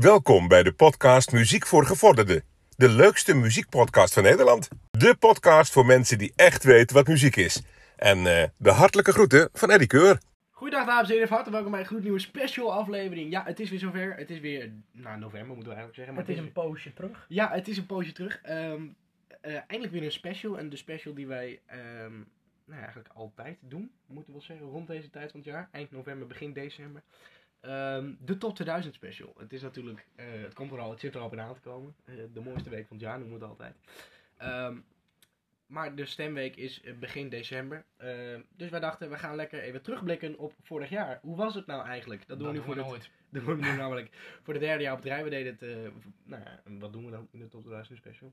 Welkom bij de podcast Muziek voor Gevorderden. De leukste muziekpodcast van Nederland. De podcast voor mensen die echt weten wat muziek is. En eh, de hartelijke groeten van Eddie Keur. Goedendag dames en heren, van harte welkom bij een gloednieuwe special aflevering. Ja, het is weer zover. Het is weer, nou november moeten we eigenlijk zeggen. Maar Het is een poosje terug. Ja, het is een poosje terug. Ehm, eh, eindelijk weer een special. En de special die wij ehm, nou ja, eigenlijk altijd doen, moeten we wel zeggen, rond deze tijd van het jaar. Eind november, begin december. Ehm, de Top 2000 special. Het is natuurlijk, eh, het komt er al, het zit er al aan te komen. Eh, de mooiste week van het jaar noemen we het altijd. Ehm, maar de stemweek is eh, begin december. Ehm, dus wij dachten, we gaan lekker even terugblikken op vorig jaar. Hoe was het nou eigenlijk? Dat doen we nu voor de nooit. dat doen we nu namelijk voor de derde jaar op rij. We deden het, nou ja, wat doen we dan in de Top 2000 special?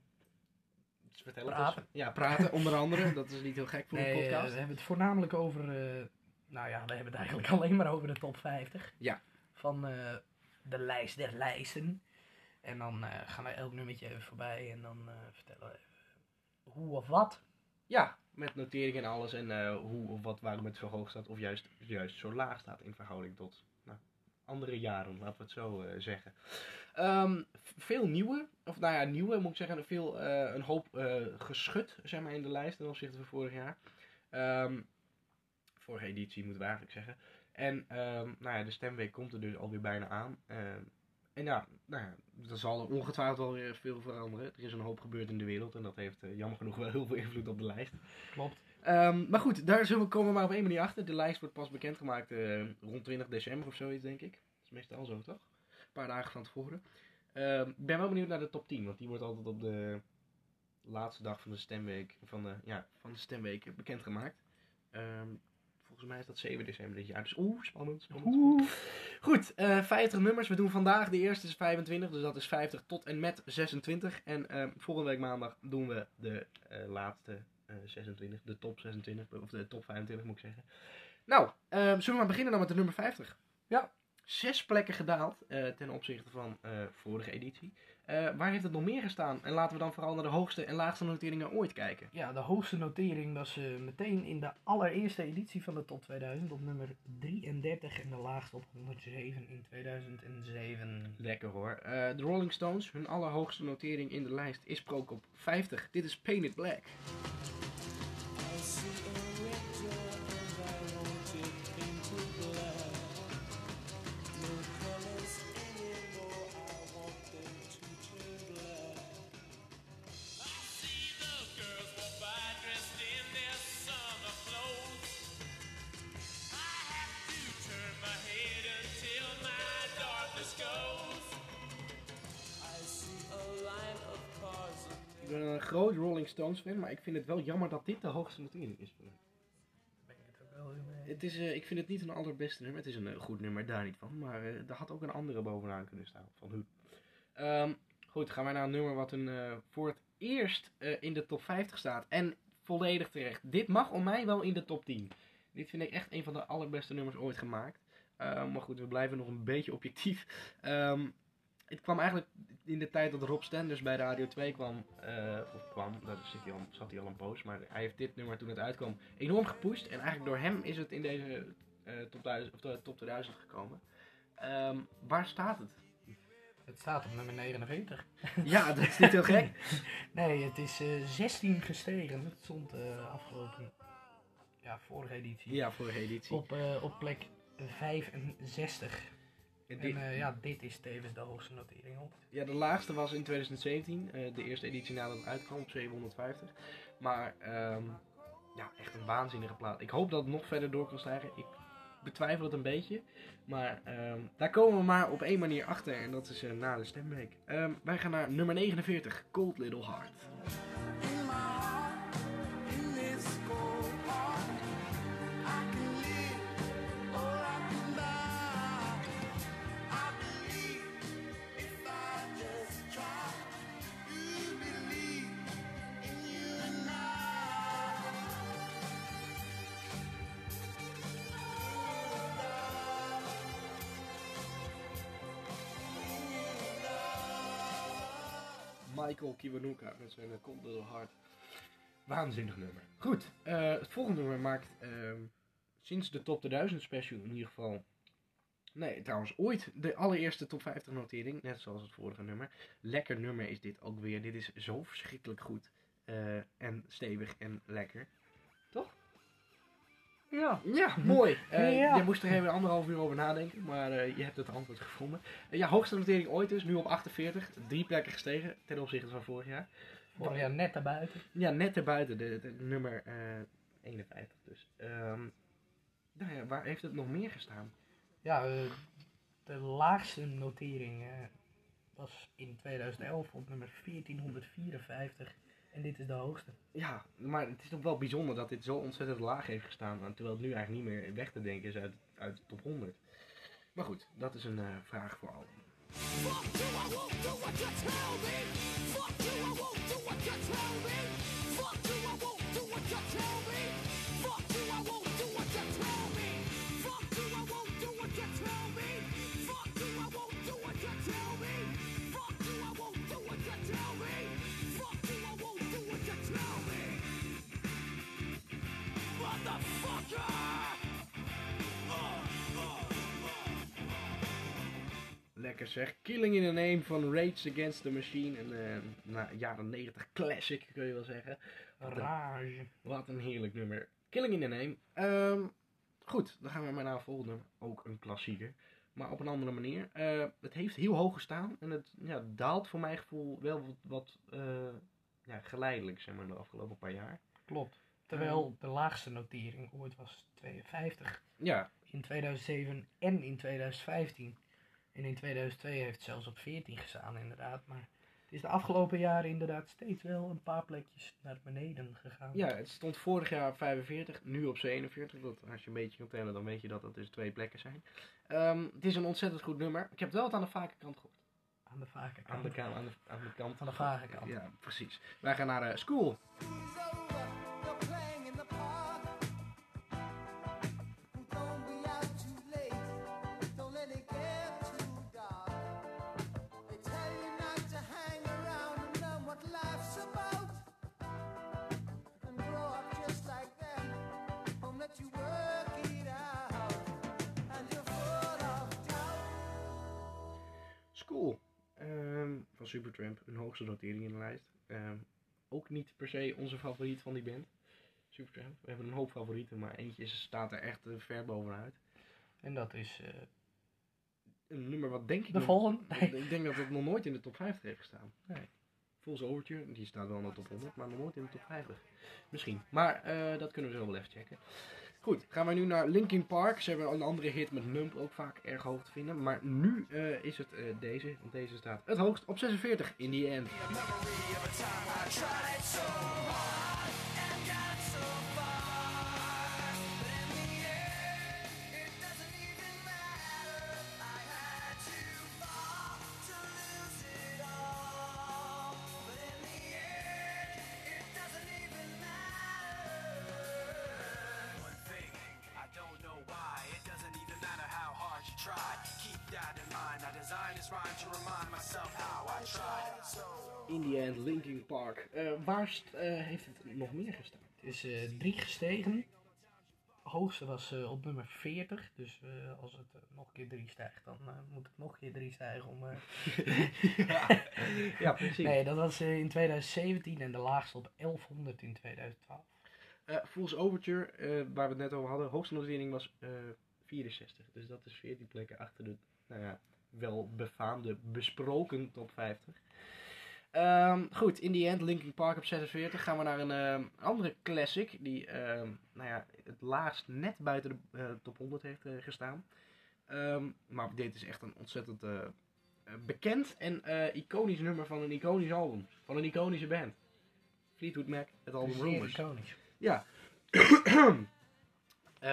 Dus vertel het Praten. eens. Ja, praten onder andere. Dat is niet heel gek voor Nee, een podcast. we hebben het voornamelijk over, nou ja, we hebben het eigenlijk alleen maar over de top 50. Ja. Van eh, de lijst der lijsten. En dan eh, gaan we elk nummertje even voorbij en dan eh, vertellen we even hoe of wat. Ja, met notering en alles. En hoe of wat, waarom het zo hoog staat. Of juist, juist zo laag staat in verhouding tot nou, andere jaren. Laten we het zo zeggen. Ehm, veel nieuwe. Of nou ja, nieuwe moet ik zeggen. Veel, een hoop geschud zeg maar, in de lijst ten opzichte van vorig jaar. Ehm, vorige editie moeten we eigenlijk zeggen. En ehm, nou ja, de stemweek komt er dus alweer bijna aan. Ehm, en ja, nou ja, er zal er ongetwijfeld wel weer veel veranderen. Er is een hoop gebeurd in de wereld. En dat heeft eh, jammer genoeg wel heel veel invloed op de lijst. Klopt. Ehm, maar goed, daar zullen we komen we maar op één manier achter. De lijst wordt pas bekendgemaakt eh rond 20 december of zoiets, denk ik. Dat is meestal zo, toch? Een paar dagen van tevoren. Ik ben wel benieuwd naar de top 10, want die wordt altijd op de laatste dag van de stemweek, van de, ja, van de stemweek bekendgemaakt. Ehm, volgens mij is dat 7 december dit jaar, dus oeh, spannend. spannend. Goed, eh 50 nummers. We doen vandaag, de eerste is 25, dus dat is 50 tot en met 26. En ehm, volgende week maandag doen we de eh, laatste eh, 26, de top 26, of de top 25 moet ik zeggen. Nou, ehm, zullen we maar beginnen dan met de nummer 50? Ja. Zes plekken gedaald eh, ten opzichte van eh, vorige editie. Eh, waar heeft het nog meer gestaan? En laten we dan vooral naar de hoogste en laagste noteringen ooit kijken. Ja, de hoogste notering was eh, meteen in de allereerste editie van de top 2000 op nummer 33 en de laagste op 107 in 2007. Lekker hoor. Eh, de Rolling Stones, hun allerhoogste notering in de lijst is prook op 50. Dit is Painted Black. Groot Rolling Stones fan, maar ik vind het wel jammer dat dit de hoogste notering is. Ben ik het ook wel mee. Het is, eh, ik vind het niet een allerbeste nummer. Het is een eh, goed nummer, daar niet van. Maar eh er had ook een andere bovenaan kunnen staan. Van hoe. Ehm, goed, gaan wij naar een nummer wat een, voor het eerst in de top 50 staat. En volledig terecht. Dit mag om mij wel in de top 10. Dit vind ik echt een van de allerbeste nummers ooit gemaakt. Ehm, maar goed, we blijven nog een beetje objectief. Ehm, het kwam eigenlijk in de tijd dat Rob Stenders bij Radio 2 kwam. eh, of kwam, daar zit hij al, zat hij al een poos. Maar hij heeft dit nummer toen het uitkwam enorm gepusht. En eigenlijk door hem is het in deze eh, top, 1000, of de top 2000 gekomen. Ehm, waar staat het? Het staat op nummer 49. Ja, dat is niet heel gek. Nee, het is eh 16 gestegen. Het stond eh, afgelopen, ja, vorige editie. Ja, vorige editie. Op, eh, op plek 65. En eh, ja, dit is tevens de hoogste notering ooit. Ja, de laagste was in 2017, eh, de eerste editie nadat het uitkwam op 750. Maar ehm, ja, echt een waanzinnige plaat. Ik hoop dat het nog verder door kan stijgen. Ik betwijfel het een beetje. Maar ehm, daar komen we maar op één manier achter. En dat is eh, na de stemweek. Ehm, wij gaan naar nummer 49, Cold Little Heart. Michael Kiwanuka met zijn eh, Cold Little Heart. Waanzinnig nummer. Goed, eh, het volgende nummer maakt ehm, sinds de Top 2000 special in ieder geval Nee, trouwens, ooit de allereerste top 50 notering, net zoals het vorige nummer. Lekker nummer is dit ook weer. Dit is zo verschrikkelijk goed. eh, en stevig en lekker. Ja. Ja, mooi. Eh, Ja. Je moest er even anderhalf uur over nadenken, maar eh, je hebt het antwoord gevonden. Eh, ja, hoogste notering ooit dus, nu op 48. Drie plekken gestegen ten opzichte van vorig jaar. Vorig jaar net daarbuiten. Ja, net erbuiten, de, de nummer eh 51 dus. Ehm, nou ja, waar heeft het nog meer gestaan? Ja, de laagste notering was in 2011 op nummer 1454. En dit is de hoogste. Ja, maar het is toch wel bijzonder dat dit zo ontzettend laag heeft gestaan. Terwijl het nu eigenlijk niet meer weg te denken is uit, uit de top 100. Maar goed, dat is een eh, vraag voor allen. Lekker zeg. Killing in the Name van Rage Against the Machine. Een eh, nou, jaren 90 classic kun je wel zeggen. Wat een, Rage. wat een heerlijk nummer. Killing in the Name. Ehm, goed, dan gaan we maar naar het volgende. Ook een klassieker. Maar op een andere manier. Eh, het heeft heel hoog gestaan. En het ja, daalt voor mijn gevoel wel wat, wat eh, ja, geleidelijk zeg maar, de afgelopen paar jaar. Klopt. Terwijl de laagste notering ooit was 52. Ja, In 2007 en in 2015. En in 2002 heeft het zelfs op 14 gestaan inderdaad. Maar het is de afgelopen jaren inderdaad steeds wel een paar plekjes naar beneden gegaan. Ja, het stond vorig jaar op 45, nu op 47. Dat, als je een beetje kan tellen, dan weet je dat het dus twee plekken zijn. Ehm, het is een ontzettend goed nummer. Ik heb het wel wat aan de vage kant gehoord. Aan de vage Aan de, kant. aan de, aan de kant. Van de vage kant. Ja, precies. Wij gaan naar de school. Van Supertramp. Een hoogste notering in de lijst. Ehm, ook niet per se onze favoriet van die band. Supertramp. We hebben een hoop favorieten, maar eentje staat er echt eh, ver bovenuit. En dat is eh, Een nummer wat denk ik de nog- volgende. Nee. Ik denk dat het nog nooit in de top 50 heeft gestaan. Nee. Fool's Overture, die staat wel in de top 100, maar nog nooit in de top 50. Misschien. Maar eh, dat kunnen we zo wel even checken. Goed, gaan we nu naar Linkin Park. Ze hebben een andere hit met Nump ook vaak erg hoog te vinden. Maar nu eh, is het eh, deze. Want deze staat het hoogst op 46 in the end. In the end, Linkin Park. Eh, waar eh, heeft het nog meer gestaan? Het is eh, drie gestegen. De hoogste was eh, op nummer 40. Dus eh, als het eh, nog een keer drie stijgt, dan eh, moet het nog een keer drie stijgen. Om, eh, ja, precies. Nee, dat was eh, in 2017 en de laagste op 1100 in 2012. Eh, Fool's Overture, eh, waar we het net over hadden, hoogste notering was eh 64. Dus dat is 14 plekken achter de, nou ja, wel befaamde, besproken top 50. Ehm, goed, in the end, Linkin Park op 46. Gaan we naar een ehm, andere classic, die ehm, nou ja, het laagst net buiten de eh, top 100 heeft eh, gestaan. Maar dit is echt een ontzettend eh, bekend en iconisch nummer van een iconisch album. Van een iconische band. Fleetwood Mac, het album Rumors. iconisch. Ja.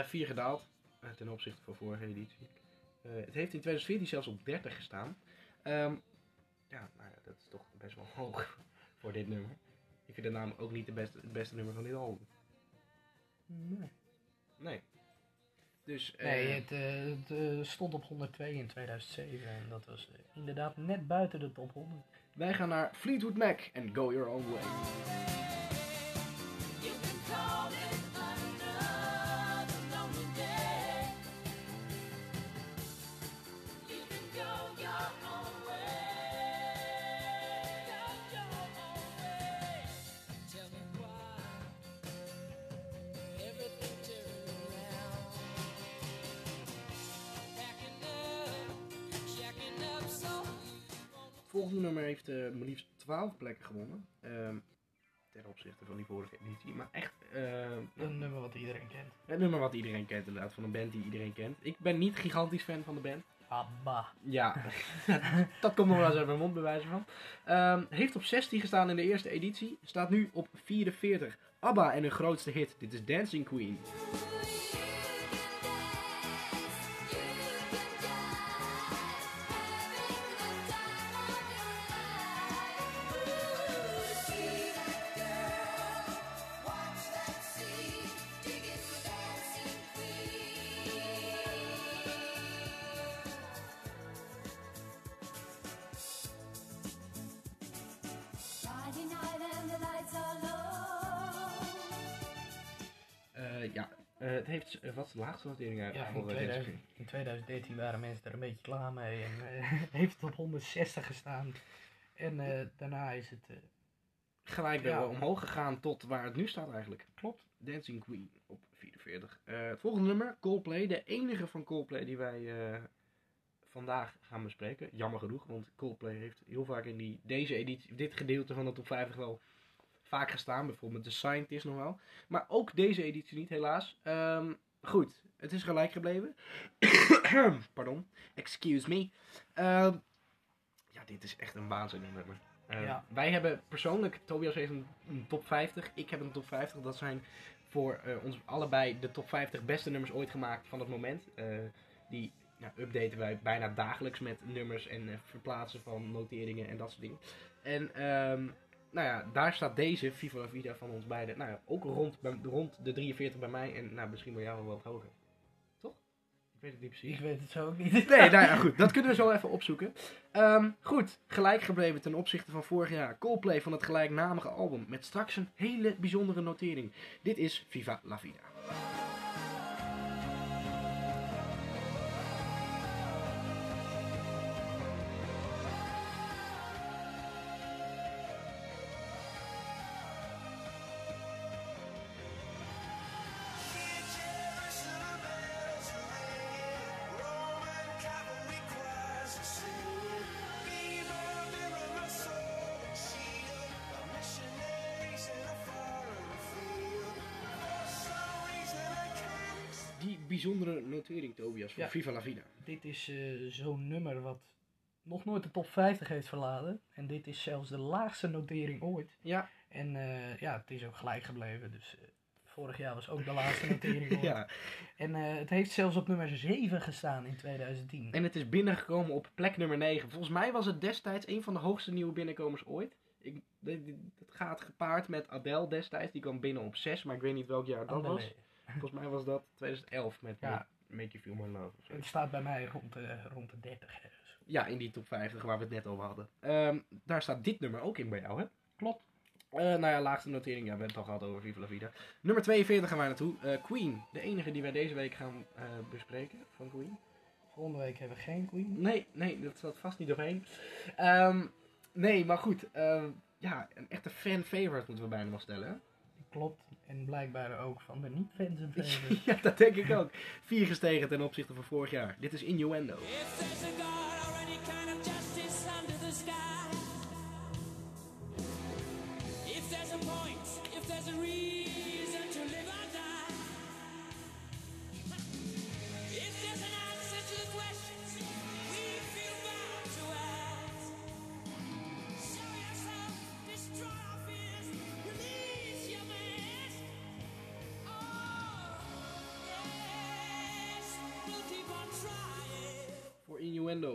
Vier gedaald ten opzichte van vorige editie. Het heeft in 2014 zelfs op 30 gestaan. Ja, nou ja, dat is toch best wel hoog voor dit nummer. Ik vind het namelijk ook niet de beste, het beste nummer van dit album. Nee, Nee. Dus, eh, nee het, eh, het eh, stond op 102 in 2007 en dat was eh, inderdaad net buiten de top 100. wij gaan naar Fleetwood Mac en Go Your Own Way. Volgende nummer heeft eh, maar liefst 12 plekken gewonnen. Ehm, ten opzichte van die vorige editie. Maar echt eh, Een nummer wat iedereen kent. het nummer wat iedereen kent inderdaad. Van een band die iedereen kent. Ik ben niet gigantisch fan van de band. Abba. Ja, dat komt nog wel eens uit mijn mond bewijzen van. Ehm, heeft op 16 gestaan in de eerste editie. Staat nu op 44. ABBA en hun grootste hit. Dit is Dancing Queen. De laagste notering uit Ja, in, voor eh, Dancing 2000, in 2013 waren mensen er een beetje klaar mee en eh, heeft het op 160 gestaan. En eh, daarna is het, eh, Gelijk weer Ja. omhoog gegaan tot waar het nu staat eigenlijk. klopt, Dancing Queen op 44. Eh, het volgende nummer, Coldplay. De enige van Coldplay die wij vandaag gaan bespreken. Jammer genoeg, want Coldplay heeft heel vaak in die, deze editie, dit gedeelte van de top 50 wel vaak gestaan. Bijvoorbeeld The Scientist nog wel. Maar ook deze editie niet, helaas. Ehm, goed, het is gelijk gebleven. Pardon, excuse me. Ehm, ja, dit is echt een waanzinnig nummer. Eh, Ja. Wij hebben persoonlijk, Tobias heeft een, top 50, ik heb een top 50. Dat zijn voor eh, ons allebei de top 50 beste nummers ooit gemaakt van het moment. Eh, die updaten wij bijna dagelijks met nummers en eh, verplaatsen van noteringen en dat soort dingen. En ehm, nou ja, daar staat deze, Viva la Vida van ons beiden, nou ja, ook rond, bij- rond de 43 bij mij en nou, misschien bij jou wel wat hoger. Toch? Ik weet het niet precies. ik weet het zo ook niet. Nee, nou ja, goed. Dat kunnen we zo even opzoeken. Ehm, goed, gelijk gebleven ten opzichte van vorig jaar. Coldplay van het gelijknamige album. Met straks een hele bijzondere notering. Dit is Viva la Vida. Bijzondere notering, Tobias, voor Ja. Viva la Vida. Dit is eh, zo'n nummer wat nog nooit de top 50 heeft verlaten. En dit is zelfs de laagste notering ooit. Ja, En eh, ja, het is ook gelijk gebleven. Dus eh, vorig jaar was ook de laagste notering ooit. ja. En het heeft zelfs op nummer 7 gestaan in 2010. En het is binnengekomen op plek nummer 9. Volgens mij was het destijds een van de hoogste nieuwe binnenkomers ooit. Ik, het gaat gepaard met Adele destijds. Die kwam binnen op 6, maar ik weet niet welk jaar dat was. Volgens mij was dat 2011 met Ja. Make, You Feel My Love. Het staat bij mij rond de, rond de 30 ergens. Ja, in die top 50 waar we het net over hadden. Ehm, daar staat dit nummer ook in bij jou, hè? Klopt. Eh, nou ja, laagste notering. Ja, we hebben het al gehad over Viva la Vida. Nummer 42 gaan wij naartoe. Eh, Queen. De enige die wij deze week gaan eh, bespreken van Queen. Volgende week hebben we geen Queen. Nee, nee, dat staat vast niet doorheen. Ehm, nee, maar goed. ehm, ja, een echte fan-favorite moeten we bijna wel stellen. Klopt. En blijkbaar ook van de niet-fans en favorites. ja, dat denk ik ook. Vier gestegen ten opzichte van vorig jaar. Dit is Innuendo.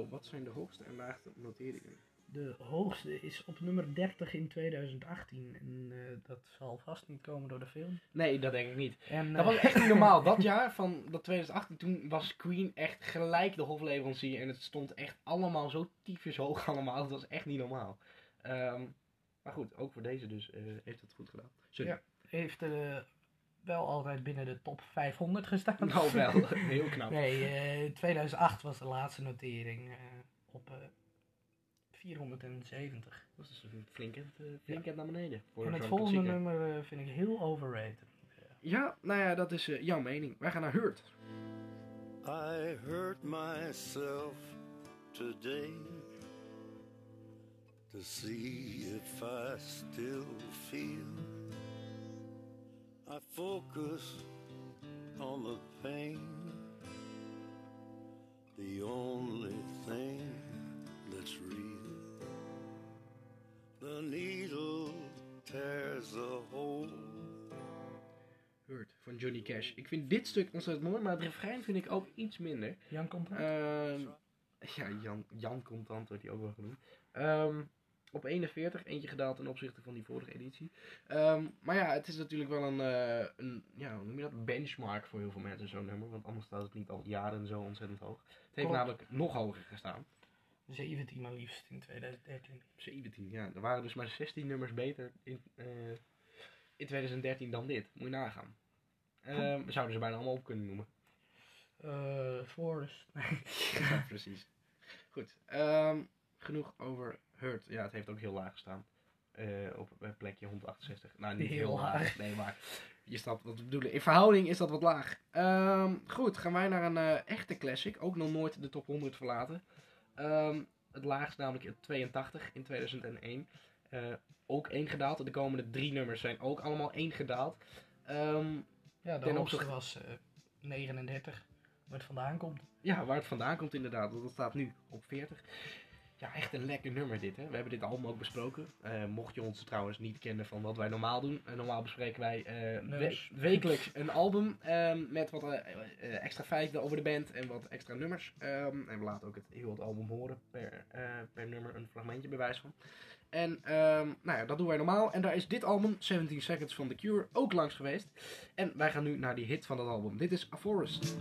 Wat zijn de hoogste en laagste noteringen? De hoogste is op nummer 30 in 2018. En eh, dat zal vast niet komen door de film. Nee, dat denk ik niet. En, Dat eh, was echt niet normaal. Dat jaar van dat 2018, toen was Queen echt gelijk de hofleverancier. En het stond echt allemaal zo tyfus hoog allemaal. Dat was echt niet normaal. Ehm, maar goed, ook voor deze dus eh, heeft het goed gedaan. Sorry. Ja. heeft eh, wel altijd binnen de top 500 gestaan. Nou wel, heel knap. Nee, eh 2008 was de laatste notering eh, op eh 470. Dat is een flink end, eh, flink end naar beneden. Voor en het volgende klassieker. nummer vind ik heel overrated. Ja, nou ja, dat is jouw mening. Wij gaan naar Hurt. I hurt myself today. to see if I still feel. I focus on the pain, the only thing that's real. The needle tears a hole. Hurt van Johnny Cash. Ik vind dit stuk ontzettend mooi, maar het refrein vind ik ook iets minder. Jan komt er. Ehm, ja, Jan, Jan Contant wordt hij ook wel genoemd. Ehm, op 41, eentje gedaald ten opzichte van die vorige editie. Ehm, maar ja, het is natuurlijk wel een, eh, een ja, hoe noem je dat? benchmark voor heel veel mensen, zo'n nummer. Want anders staat het niet al jaren zo ontzettend hoog. Het heeft Klopt. namelijk nog hoger gestaan. 17 maar liefst in 2013. 17, ja. Er waren dus maar 16 nummers beter in, eh, in 2013 dan dit. Moet je nagaan. Ehm, we zouden ze bijna allemaal op kunnen noemen. Eh ja, precies. Goed. ehm, genoeg over Hurt. Ja, het heeft ook heel laag gestaan. Eh, op eh, plekje 168. Nou, niet heel, Heel laag. laag. Nee, maar je snapt wat we bedoelen. In verhouding is dat wat laag. Ehm, goed, gaan wij naar een eh, echte classic. Ook nog nooit de top 100 verlaten. Ehm, het laagst namelijk in 82 in 2001. Eh, ook één gedaald. De komende drie nummers zijn ook allemaal één gedaald. Ehm, Ja, de hoogste was eh, 39. Waar het vandaan komt. Ja, waar het vandaan komt inderdaad. Dat staat nu op 40. Ja, echt een lekker nummer dit. Hè? We hebben dit album ook besproken. Eh, mocht je ons trouwens niet kennen van wat wij normaal doen. eh, normaal bespreken wij we- wekelijks een album. ehm, met wat extra feiten over de band en wat extra nummers. Ehm, en we laten ook het, heel het album horen. Per, per nummer een fragmentje bewijs van. En ehm, nou ja, dat doen wij normaal. En daar is dit album, 17 Seconds van The Cure, ook langs geweest. En wij gaan nu naar die hit van dat album. Dit is A Forest.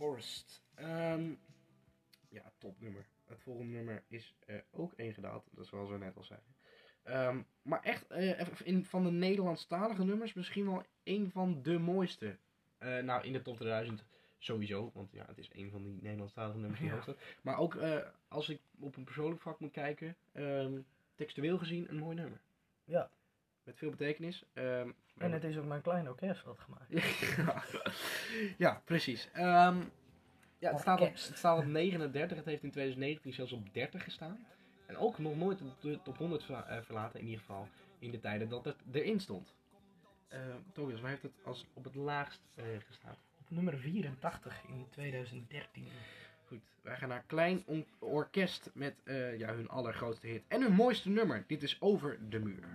Forest. Ehm, ja, topnummer. Het volgende nummer is eh, ook één gedaald, dat is zoals we net al zeiden. Ehm, maar echt, eh, in, van de Nederlandstalige nummers misschien wel één van de mooiste. Eh, nou, in de top 2000 sowieso, want ja, het is één van die Nederlandstalige nummers die Ja. Maar ook als ik op een persoonlijk vlak moet kijken, ehm, textueel gezien een mooi nummer. Ja. Met veel betekenis. Ehm, En het is ook mijn klein orkest wat gemaakt. ja, ja, precies. Ehm, ja, het, staat op, het staat op 39. Het heeft in 2019 zelfs op 30 gestaan. En ook nog nooit de- top 100 verla- eh, verlaten. In ieder geval in de tijden dat het erin stond. Uh, Tobias, waar heeft het als op het laagst eh, gestaan? Op nummer 84 in 2013. Goed, wij gaan naar Klein Orkest met eh, ja, hun allergrootste hit. En hun mooiste nummer. Dit is Over de Muur.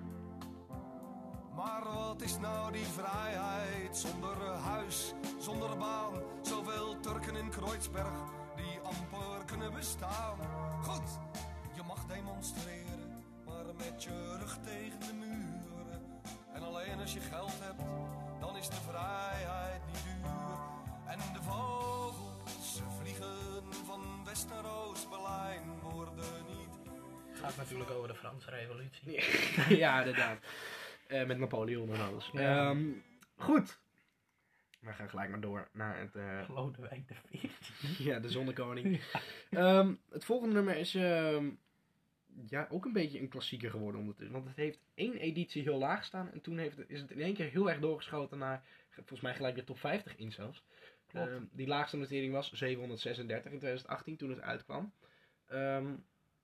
Maar wat is nou die vrijheid zonder huis, zonder baan? Zoveel Turken in Kreuzberg die amper kunnen bestaan. Goed, je mag demonstreren, maar met je rug tegen de muren. En alleen als je geld hebt, dan is de vrijheid niet duur. En de vogels ze vliegen van West naar Oost-Berlijn worden niet Het gaat natuurlijk over de Franse revolutie. ja, inderdaad. Eh, met Napoleon en alles. Ja. Ehm, goed. We gaan gelijk maar door naar het... eh, Lodewijk de 14. ja, de zonnekoning. Ehm, het volgende nummer is ehm, ja, ook een beetje een klassieker geworden ondertussen. Want het heeft één editie heel laag staan. En toen heeft het, is het in één keer heel erg doorgeschoten naar, volgens mij gelijk de top 50 in zelfs. Klopt. Ehm, die laagste notering was 736 in 2018 toen het uitkwam. Ehm,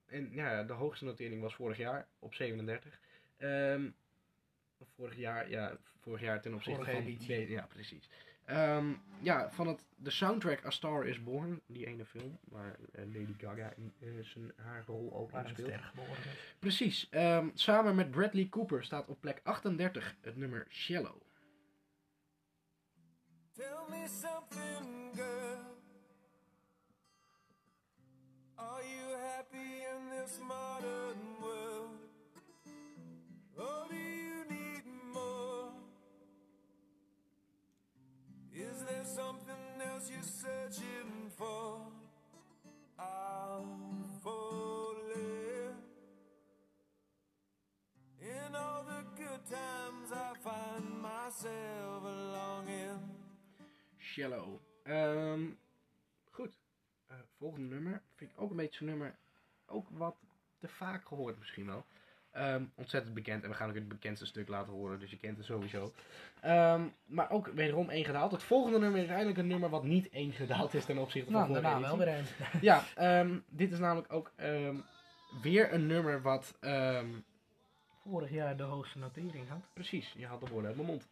en ja, de hoogste notering was vorig jaar op 37. Ehm, vorig jaar, ja, vorig jaar ten opzichte Vorige van... editie. ja, precies. Ehm, ja, van het, de soundtrack A Star Is Born, die ene film, waar eh, Lady Gaga in eh, zijn, haar rol ook Waar in speelt. Precies. ehm, samen met Bradley Cooper staat op plek 38 het nummer Shallow. Tell me something, girl. Are you happy in this modern world? something else you're searching for, I'll fall in. In all the good times I find myself longing. Shallow. Um, goed. Uh, volgende nummer vind ik ook een beetje zo'n nummer, ook wat te vaak gehoord misschien wel. Ehm, ontzettend bekend. En we gaan ook het bekendste stuk laten horen. Dus je kent het sowieso. Ehm, maar ook wederom één gedaald. Het volgende nummer is eigenlijk een nummer wat niet één gedaald is ten opzichte van Nou, vorige daarna wel weer. Ja, ehm, dit is namelijk ook weer een nummer wat... Vorig jaar de hoogste notering had. Precies, je had de woorden uit mijn mond.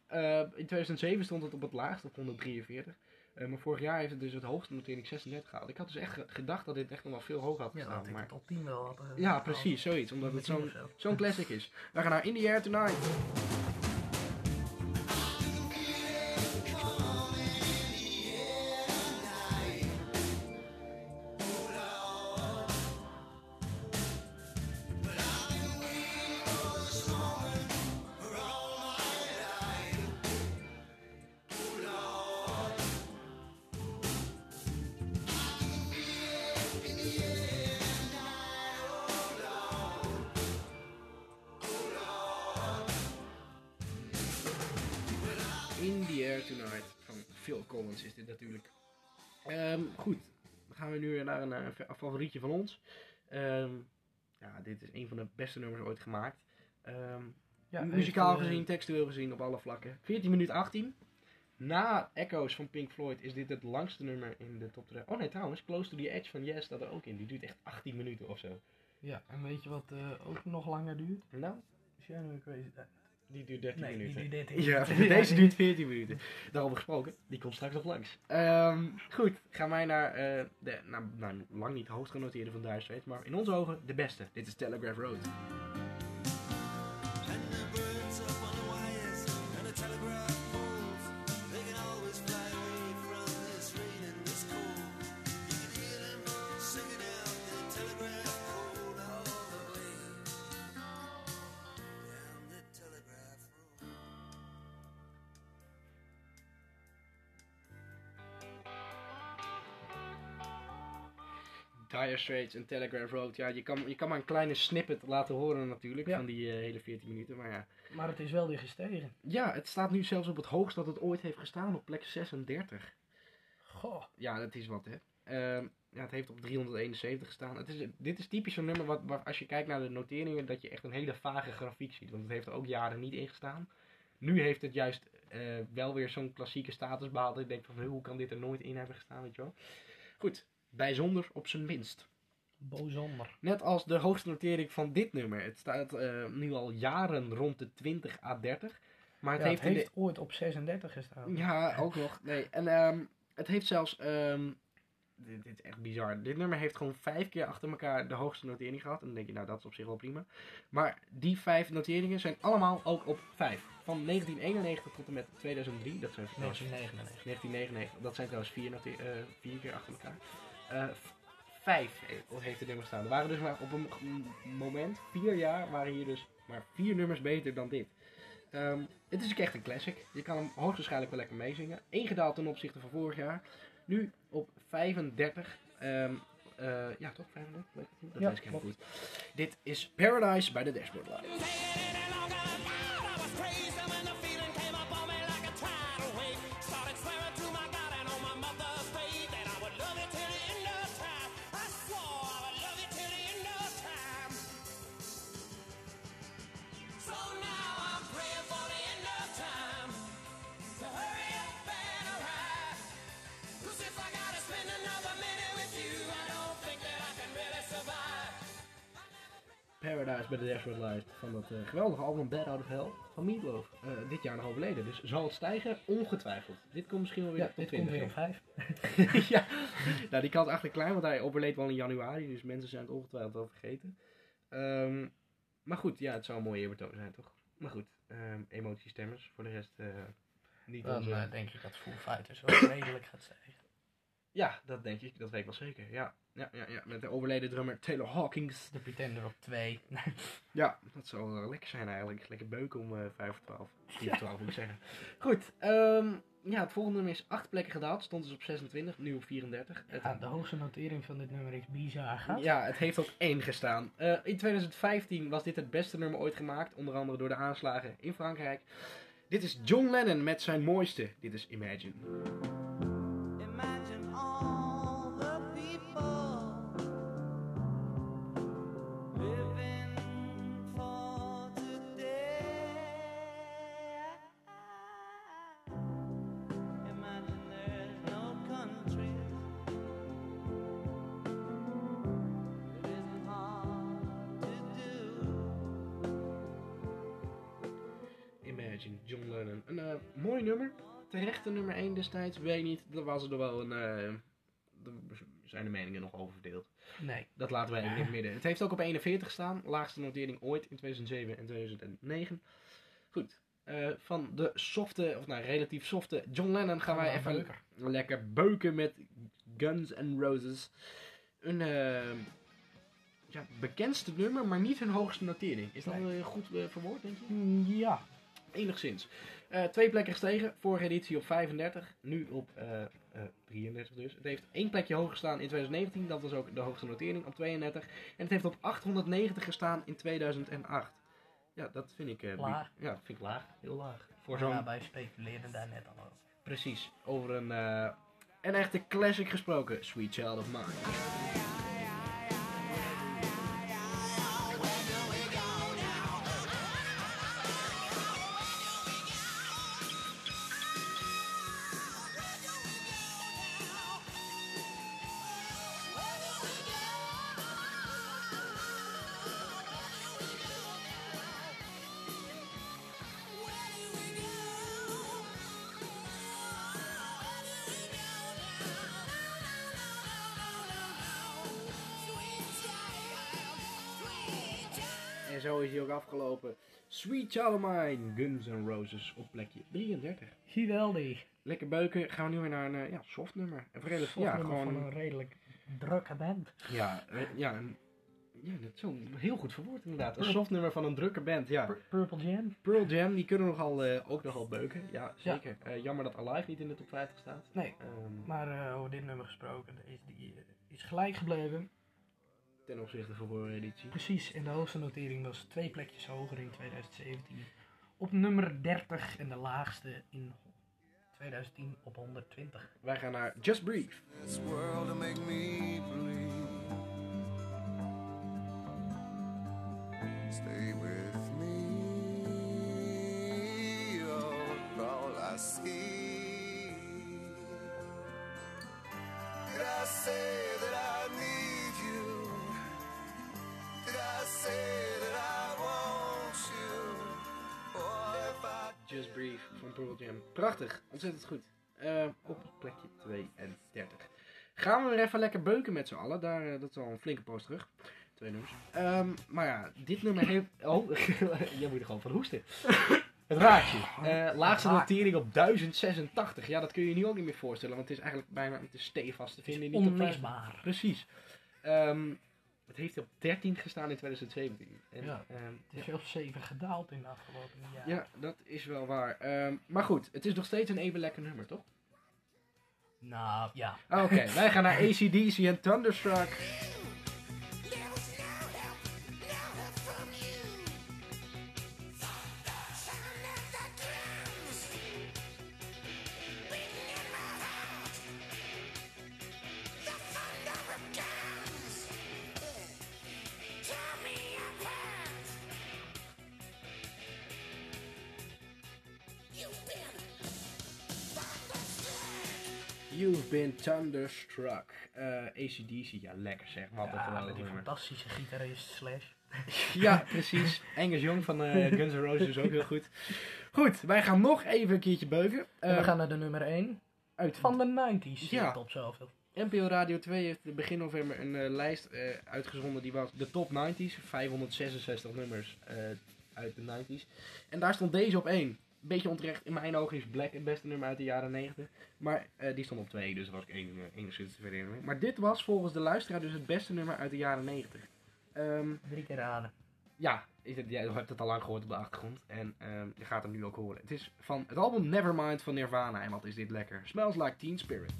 In 2007 stond het op het laagst, op 143. Eh, maar vorig jaar heeft het dus het hoogste notering 36 gehaald. Ik had dus echt ge- gedacht dat dit echt nog wel veel hoger had Ja, gestaan. dat ik maar... het op 10 wel had. eh, Ja, precies, zoiets. Omdat het zo'n zo. zo'n classic is. We gaan naar In the Air Tonight. Favorietje van ons. Ehm, ja, dit is een van de beste nummers ooit gemaakt. Ehm, Ja, muzikaal heeft, eh, gezien, textueel gezien, op alle vlakken. 14 minuten 18. Na Echoes van Pink Floyd is dit het langste nummer in de top 3. Oh nee, trouwens, Close to the Edge van Yes staat er ook in. Die duurt echt 18 minuten of zo. Ja, en weet je wat eh, ook nog langer duurt? Nou, January Crazy. Die duurt 13 Nee, die minuten. duurt 13 Ja, minuten. deze duurt 14 minuten. Daarover gesproken, die komt straks nog langs. Ehm, goed, gaan wij naar eh, de, nou, nou, lang niet hoogst genoteerde van Dire Straits, maar in onze ogen de beste. Dit is Telegraph Road. Straits en Telegraph Road. Ja, je kan, je kan maar een kleine snippet laten horen natuurlijk Ja. van die eh, hele 14 minuten. Maar ja. Maar het is wel weer gestegen. ja, het staat nu zelfs op het hoogst dat het ooit heeft gestaan, op plek 36. Goh. Ja, dat is wat hè. Ehm, ja, het heeft op 371 gestaan. Het is, dit is typisch zo'n nummer wat, waar als je kijkt naar de noteringen, dat je echt een hele vage grafiek ziet. Want het heeft er ook jaren niet in gestaan. Nu heeft het juist eh, wel weer zo'n klassieke status behaald. Ik denk van, "Huh, hoe kan dit er nooit in hebben gestaan, weet je wel. Goed, bijzonder op zijn minst. Bozonder. Net als de hoogste notering van dit nummer. Het staat eh, nu al jaren rond de 20 à 30. Maar het Het, heeft, heeft, in de- ooit op 36 gestaan. ja, ook nog. Nee, en ehm, het heeft zelfs. ehm, dit, dit is echt bizar. Dit nummer heeft gewoon vijf keer achter elkaar de hoogste notering gehad. En dan denk je, nou, dat is op zich wel prima. Maar die vijf noteringen zijn allemaal ook op vijf. Van 1991 tot en met 2003. Dat zijn trouwens 1999. 1999. Dat zijn trouwens vier, eh, vier keer achter elkaar. Eh, vijf he- heeft het nummer staan. Er waren dus maar op een moment, vier jaar, waren hier dus maar vier nummers beter dan dit. Ehm, het is ook echt een classic. Je kan hem hoogstwaarschijnlijk wel lekker meezingen. Eén gedaald ten opzichte van vorig jaar. Nu op 35. Ehm, eh, ja, toch? 35? Weet ik het niet? Dat Ja, weet ik helemaal goed. Dit is Paradise bij de Dashboard Live. Bij de Dashboard Live van dat eh, geweldige album Bad Out of Hell van Meatloaf. Eh, dit jaar nog overleden, dus zal het stijgen? Ongetwijfeld. Dit komt misschien wel weer Ja, op dit 20. komt weer op 5. ja, nou die kans is eigenlijk klein, want hij overleed wel in januari, dus mensen zijn het ongetwijfeld wel vergeten. Ehm, maar goed, ja, het zou een mooie eerbetoon zijn, toch? Maar goed, um, emotiestemmers, voor de rest eh, niet Dan onze... denk ik dat Foo Fighters wel redelijk gaat stijgen. Ja, dat denk ik, dat weet ik wel zeker, ja. Ja, ja, ja. Met de overleden drummer Taylor Hawkins. De Pretender op 2. Ja, dat zou wel lekker zijn eigenlijk. Lekker beuken om eh 5 voor 12. 4 voor 12 moet ik zeggen. Goed, ehm, ja, het volgende nummer is 8 plekken gedaald. Stond dus op 26, nu op 34. Het- Ja, de hoogste notering van dit nummer is bizar. Gaat? Ja, het heeft op 1 gestaan. Eh, in 2015 was dit het beste nummer ooit gemaakt, onder andere door de aanslagen in Frankrijk. Dit is John Lennon met zijn mooiste. Dit is Imagine. Mooi nummer. Terechte nummer 1 destijds. Weet niet. Dat was er wel een. eh er zijn de meningen nog over verdeeld. Nee. Dat laten wij in het midden. Het heeft ook op 41 gestaan. Laagste notering ooit in 2007 en 2009. Goed. Eh, van de softe, of nou relatief softe John Lennon gaan wij even beuken. lekker beuken met Guns N' Roses. Een eh, ja, bekendste nummer, maar niet hun hoogste notering. Is dat Nee. eh, goed eh, verwoord, denk je? Mm, Ja. Enigszins. Eh, twee plekken gestegen. Vorige editie op 35. Nu op eh, eh, 33 dus. Het heeft één plekje hoger gestaan in 2019. Dat was ook de hoogste notering op 32. En het heeft op 890 gestaan in 2008. Ja, dat vind ik... eh, Laag. Ja, dat vind ik laag. Heel laag. Voor zo'n... ja, wij speculeerden daar net al over. Precies. Over een... eh, een echte classic gesproken. Sweet Child of Mine. Sweet Child of Mine. Guns N' Roses op plekje 33. Geweldig. Lekker beuken. Gaan we nu weer naar een eh, ja, soft nummer. Even redelijk, Ja, ja, van gewoon... een redelijk drukke band. Ja, ja, een, ja, dat is zo heel goed verwoord inderdaad. Een soft nummer van een drukke band, ja. Pur- Purple Jam. Pearl Jam, die kunnen nogal, eh, ook nogal beuken. Ja, zeker. Eh, jammer dat Alive niet in de top 50 staat. Nee. Ehm, Maar over dit nummer gesproken, is, die, is gelijk gebleven. Ten opzichte van vorige editie. Precies, en de hoogste notering was twee plekjes hoger in 2017. Op nummer 30 en de laagste in 2010 op 120. Wij gaan naar Just Breathe. this world to make me believe. Stay with me, oh, all I see. Pearl Jam. Prachtig, ontzettend goed. Eh, op plekje 32. Gaan we weer even lekker beuken met z'n allen. Daar, eh, dat is al een flinke poos terug. Twee nummers. Ehm, maar ja, dit nummer heeft... Oh, jij moet er gewoon van hoesten. Het raakt je. Eh, laagste notering op 1086. Ja, dat kun je je nu ook niet meer voorstellen. Want het is eigenlijk bijna het is stevast te vinden in die top 50. Onmisbaar. Precies. Ehm, het heeft op 13 gestaan in 2017. En, Ja. ehm, Het is zelfs 7 gedaald in de afgelopen jaren. ja, dat is wel waar. Ehm, maar goed, het is nog steeds een even lekker nummer, toch? Nou, ja. Oké, wij gaan naar ACDC en Thunderstruck. Thunderstruck. Eh ACDC, ja lekker zeg. Wat een Ja, met die fantastische gitarist Slash. Ja, precies. Angus Young van eh, Guns N' Roses is ook heel goed. Goed, wij gaan nog even een keertje beuken. En we Eh, gaan naar de nummer 1 uit van de 90s. Ja. Top zoveel. NPO Radio 2 heeft begin november een eh, lijst uitgezonden. Die was de top 90s. 566 nummers uit de 90s. En daar stond deze op 1. Beetje onterecht. In mijn ogen is Black het beste nummer uit de jaren 90. Maar eh, die stond op 2, dus daar was ik één, eh, enigszins tevreden mee. Maar dit was volgens de luisteraar dus het beste nummer uit de jaren 90. Ehm, Drie keer raden. ja, is het, jij hebt het al lang gehoord op de achtergrond. En ehm, je gaat hem nu ook horen. Het is van het album Nevermind van Nirvana. En wat is dit lekker. Smells like Teen Spirit.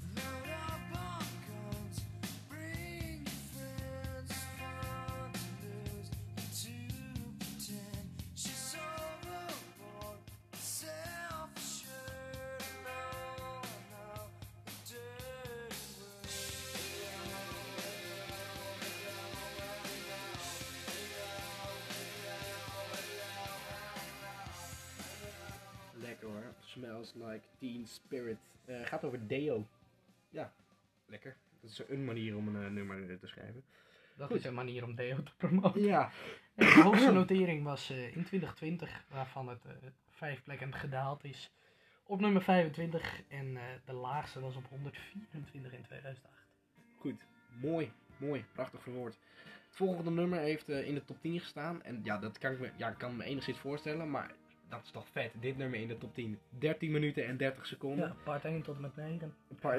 Spirit. Eh, gaat over Deo. Ja, lekker. Dat is een manier om een eh, nummer eh, te schrijven. Dat Goed. is een manier om Deo te promoten. Ja. En de hoogste notering was eh, in 2020, waarvan het eh, vijf plekken gedaald is. Op nummer 25 en eh, de laagste was op 124 in 2008. Goed, mooi, mooi, prachtig verwoord. Het volgende nummer heeft eh, in de top 10 gestaan. En ja, dat kan ik me, ja, kan me enigszins voorstellen, maar dat is toch vet. Dit nummer in de top 10. 13 minuten en 30 seconden. Ja, part 1 tot en met 9. Een paar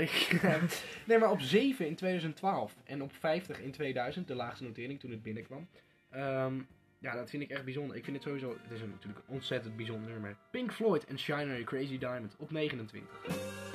Nee, maar op 7 in 2012 en op 50 in 2000, de laagste notering toen het binnenkwam. Ehm, ja, dat vind ik echt bijzonder. Ik vind het sowieso, het is een, natuurlijk een ontzettend bijzonder nummer. Pink Floyd en Shiner Crazy Diamond op 29.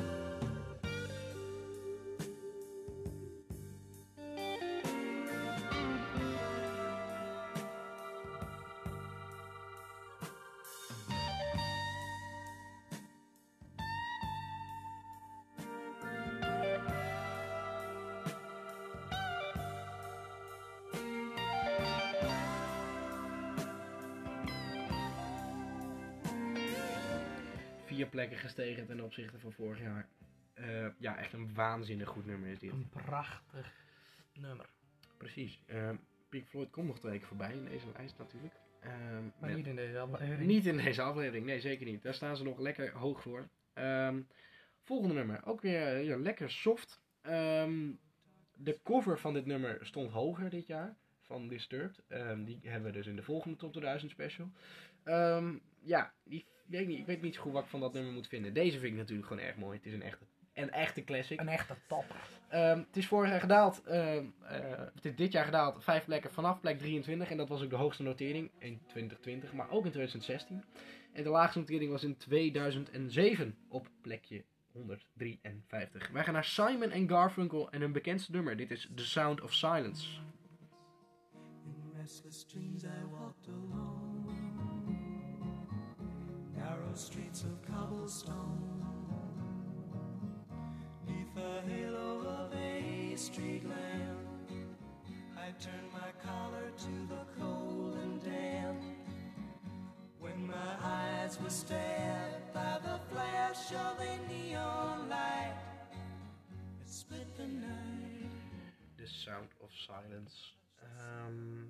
Gestegen ten opzichte van vorig jaar. Eh, ja, echt een waanzinnig goed nummer is dit. Een prachtig nummer. Precies. Ehm Pink Floyd komt nog twee keer voorbij in deze lijst natuurlijk. Ehm, Maar met- niet in deze aflevering. Niet in deze aflevering, nee zeker niet. Daar staan ze nog lekker hoog voor. Ehm, volgende nummer, ook weer eh, ja, lekker soft. Ehm, de cover van dit nummer stond hoger dit jaar, van Disturbed. Ehm, die hebben we dus in de volgende Top 2000 special. Ehm, ja, die, weet ik, niet, ik weet niet zo goed wat ik van dat nummer moet vinden. Deze vind ik natuurlijk gewoon erg mooi. Het is een echte, een echte classic. Een echte topper. Ehm, het is vorig jaar gedaald. ehm, eh, het is dit jaar gedaald. Vijf plekken vanaf plek 23. En dat was ook de hoogste notering in 2020, maar ook in 2016. En de laagste notering was in 2007 op plekje 153. Wij gaan naar Simon en Garfunkel en hun bekendste nummer. Dit is The Sound of Silence. In restless dreams I walked alone, narrow streets of cobblestone. Neath the halo of a street lamp, I turned my collar to the cold and damp. When my eyes were stabbed by the flash of a neon light, it split the night. The Sound of Silence. Ehm,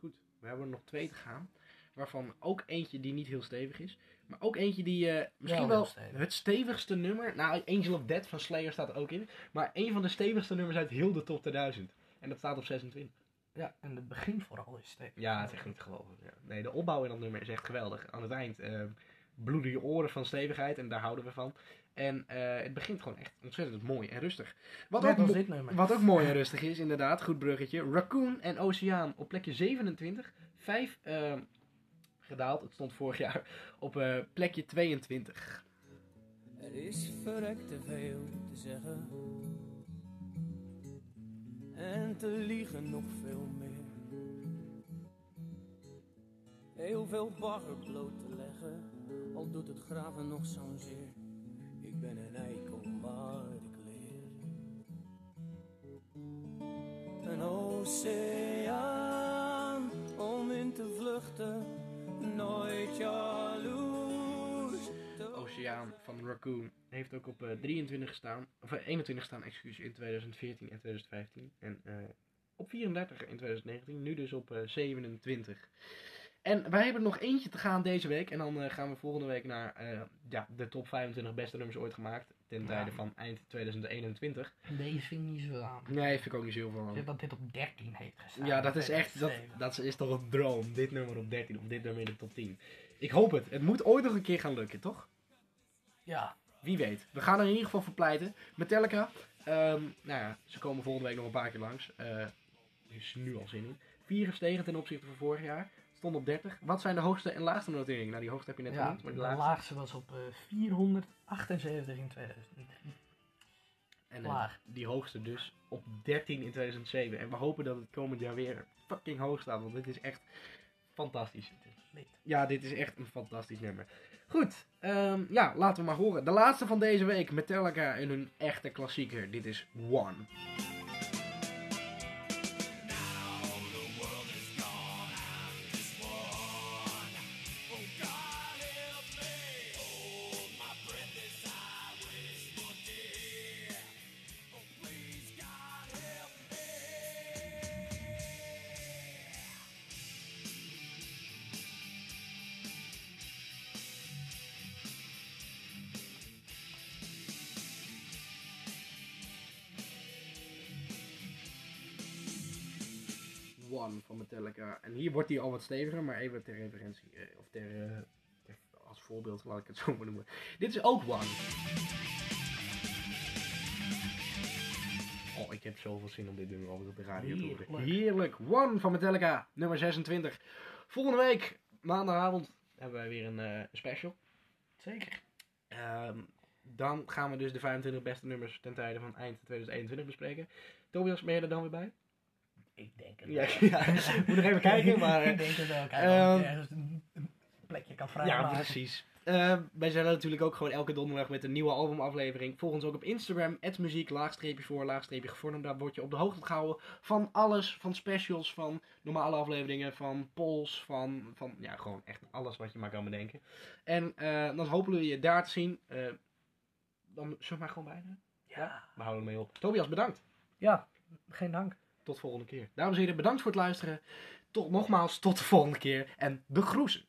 goed, we hebben er nog twee te gaan. Waarvan ook eentje die niet heel stevig is. Maar ook eentje die eh, misschien Wel wel, heel stevig. het stevigste nummer. Nou, Angel of Death van Slayer staat er ook in. Maar een van de stevigste nummers uit heel de top 2000. En dat staat op 26. Ja, en het begin vooral is stevig. Ja, het is echt niet te geloven. Ja. Nee, de opbouw in dat nummer is echt geweldig. Aan het eind eh, bloeden je oren van stevigheid. En daar houden we van. En eh, het begint gewoon echt ontzettend mooi en rustig. Wat Net ook, als mo- dit nummer. wat ook mooi en rustig is, inderdaad. Goed bruggetje. Raccoon en Oceaan op plekje 27. Vijf eh, gedaald. Het stond vorig jaar op eh, plekje 22. Er is verrekt te veel te zeggen. En te liegen nog veel meer. Heel veel bagger bloot te leggen. Al doet het graven nog zo'n zeer. Ik ben een eikel waar ik leer. Een oceaan om in te vluchten. Nooit jaloers. Oceaan van Raccoon heeft ook op eh, 23 gestaan. Of eh, 21 gestaan, excuus, in 2014 en 2015. En eh, op 34 in 2019. Nu dus op eh, 27. En wij hebben nog eentje te gaan deze week. En dan eh, gaan we volgende week naar eh, ja, de top 25 beste nummers ooit gemaakt. Ten Ja. tijde van eind 2021. En deze vind ik niet zo aan. Nee, vind ik ook niet zo heel veel Zeg van. dat dit op 13 heeft gestaan. Ja, dat is echt, dat, dat is toch een droom. Dit nummer op 13 of dit nummer in de top 10. Ik hoop het. Het moet ooit nog een keer gaan lukken, toch? Ja, Wie weet. We gaan er in ieder geval voor pleiten. Metallica. ehm, nou ja, ze komen volgende week nog een paar keer langs. Eh er is nu al zin in. Vier gestegen ten opzichte van vorig jaar. Stond op 30. Wat zijn de hoogste en laagste noteringen? Nou, die hoogste heb je net ja genoemd. Maar de de laagste. laagste was op eh, 478 in 2003. En eh, laag. die hoogste dus op 13 in 2007. En we hopen dat het komend jaar weer fucking hoog staat. Want dit is echt fantastisch. Ja, dit is echt een fantastisch nummer. Goed, ehm, ja, laten we maar horen. De laatste van deze week, Metallica en hun echte klassieker. Dit is One. One van Metallica. En hier wordt die al wat steviger, maar even ter referentie, eh, of ter, eh, ter- als voorbeeld laat ik het zo maar noemen. Dit is ook One. Oh, ik heb zoveel zin om dit nummer over op de radio te horen. Heerlijk. Heerlijk. One van Metallica, nummer 26. Volgende week, maandagavond, hebben wij weer een eh, special. Zeker. Ehm, dan gaan we dus de 25 beste nummers ten tijde van eind 2021 bespreken. Tobias, ben je er dan weer bij? Ik denk het Ja, wel. ja, moet nog even kijken, maar... ik denk het wel. Kijk, ergens een, plekje kan Ja, vrijmaken. precies. Eh, wij zijn er natuurlijk ook gewoon elke donderdag met een nieuwe albumaflevering. Volg ons ook op Instagram, muziek, laagstreepje voor, laagstreepje gevormd. Daar word je op de hoogte gehouden van alles. Van specials, van normale afleveringen, van polls, van, van ja, gewoon echt alles wat je maar kan bedenken. En eh, dan hopen we je daar te zien. Eh, dan we maar gewoon bijna. Ja. We houden ermee op. Tobias, bedankt. Ja, geen dank. Tot volgende keer. Dames en heren, bedankt voor het luisteren. Tot nogmaals, tot de volgende keer. En de groeten.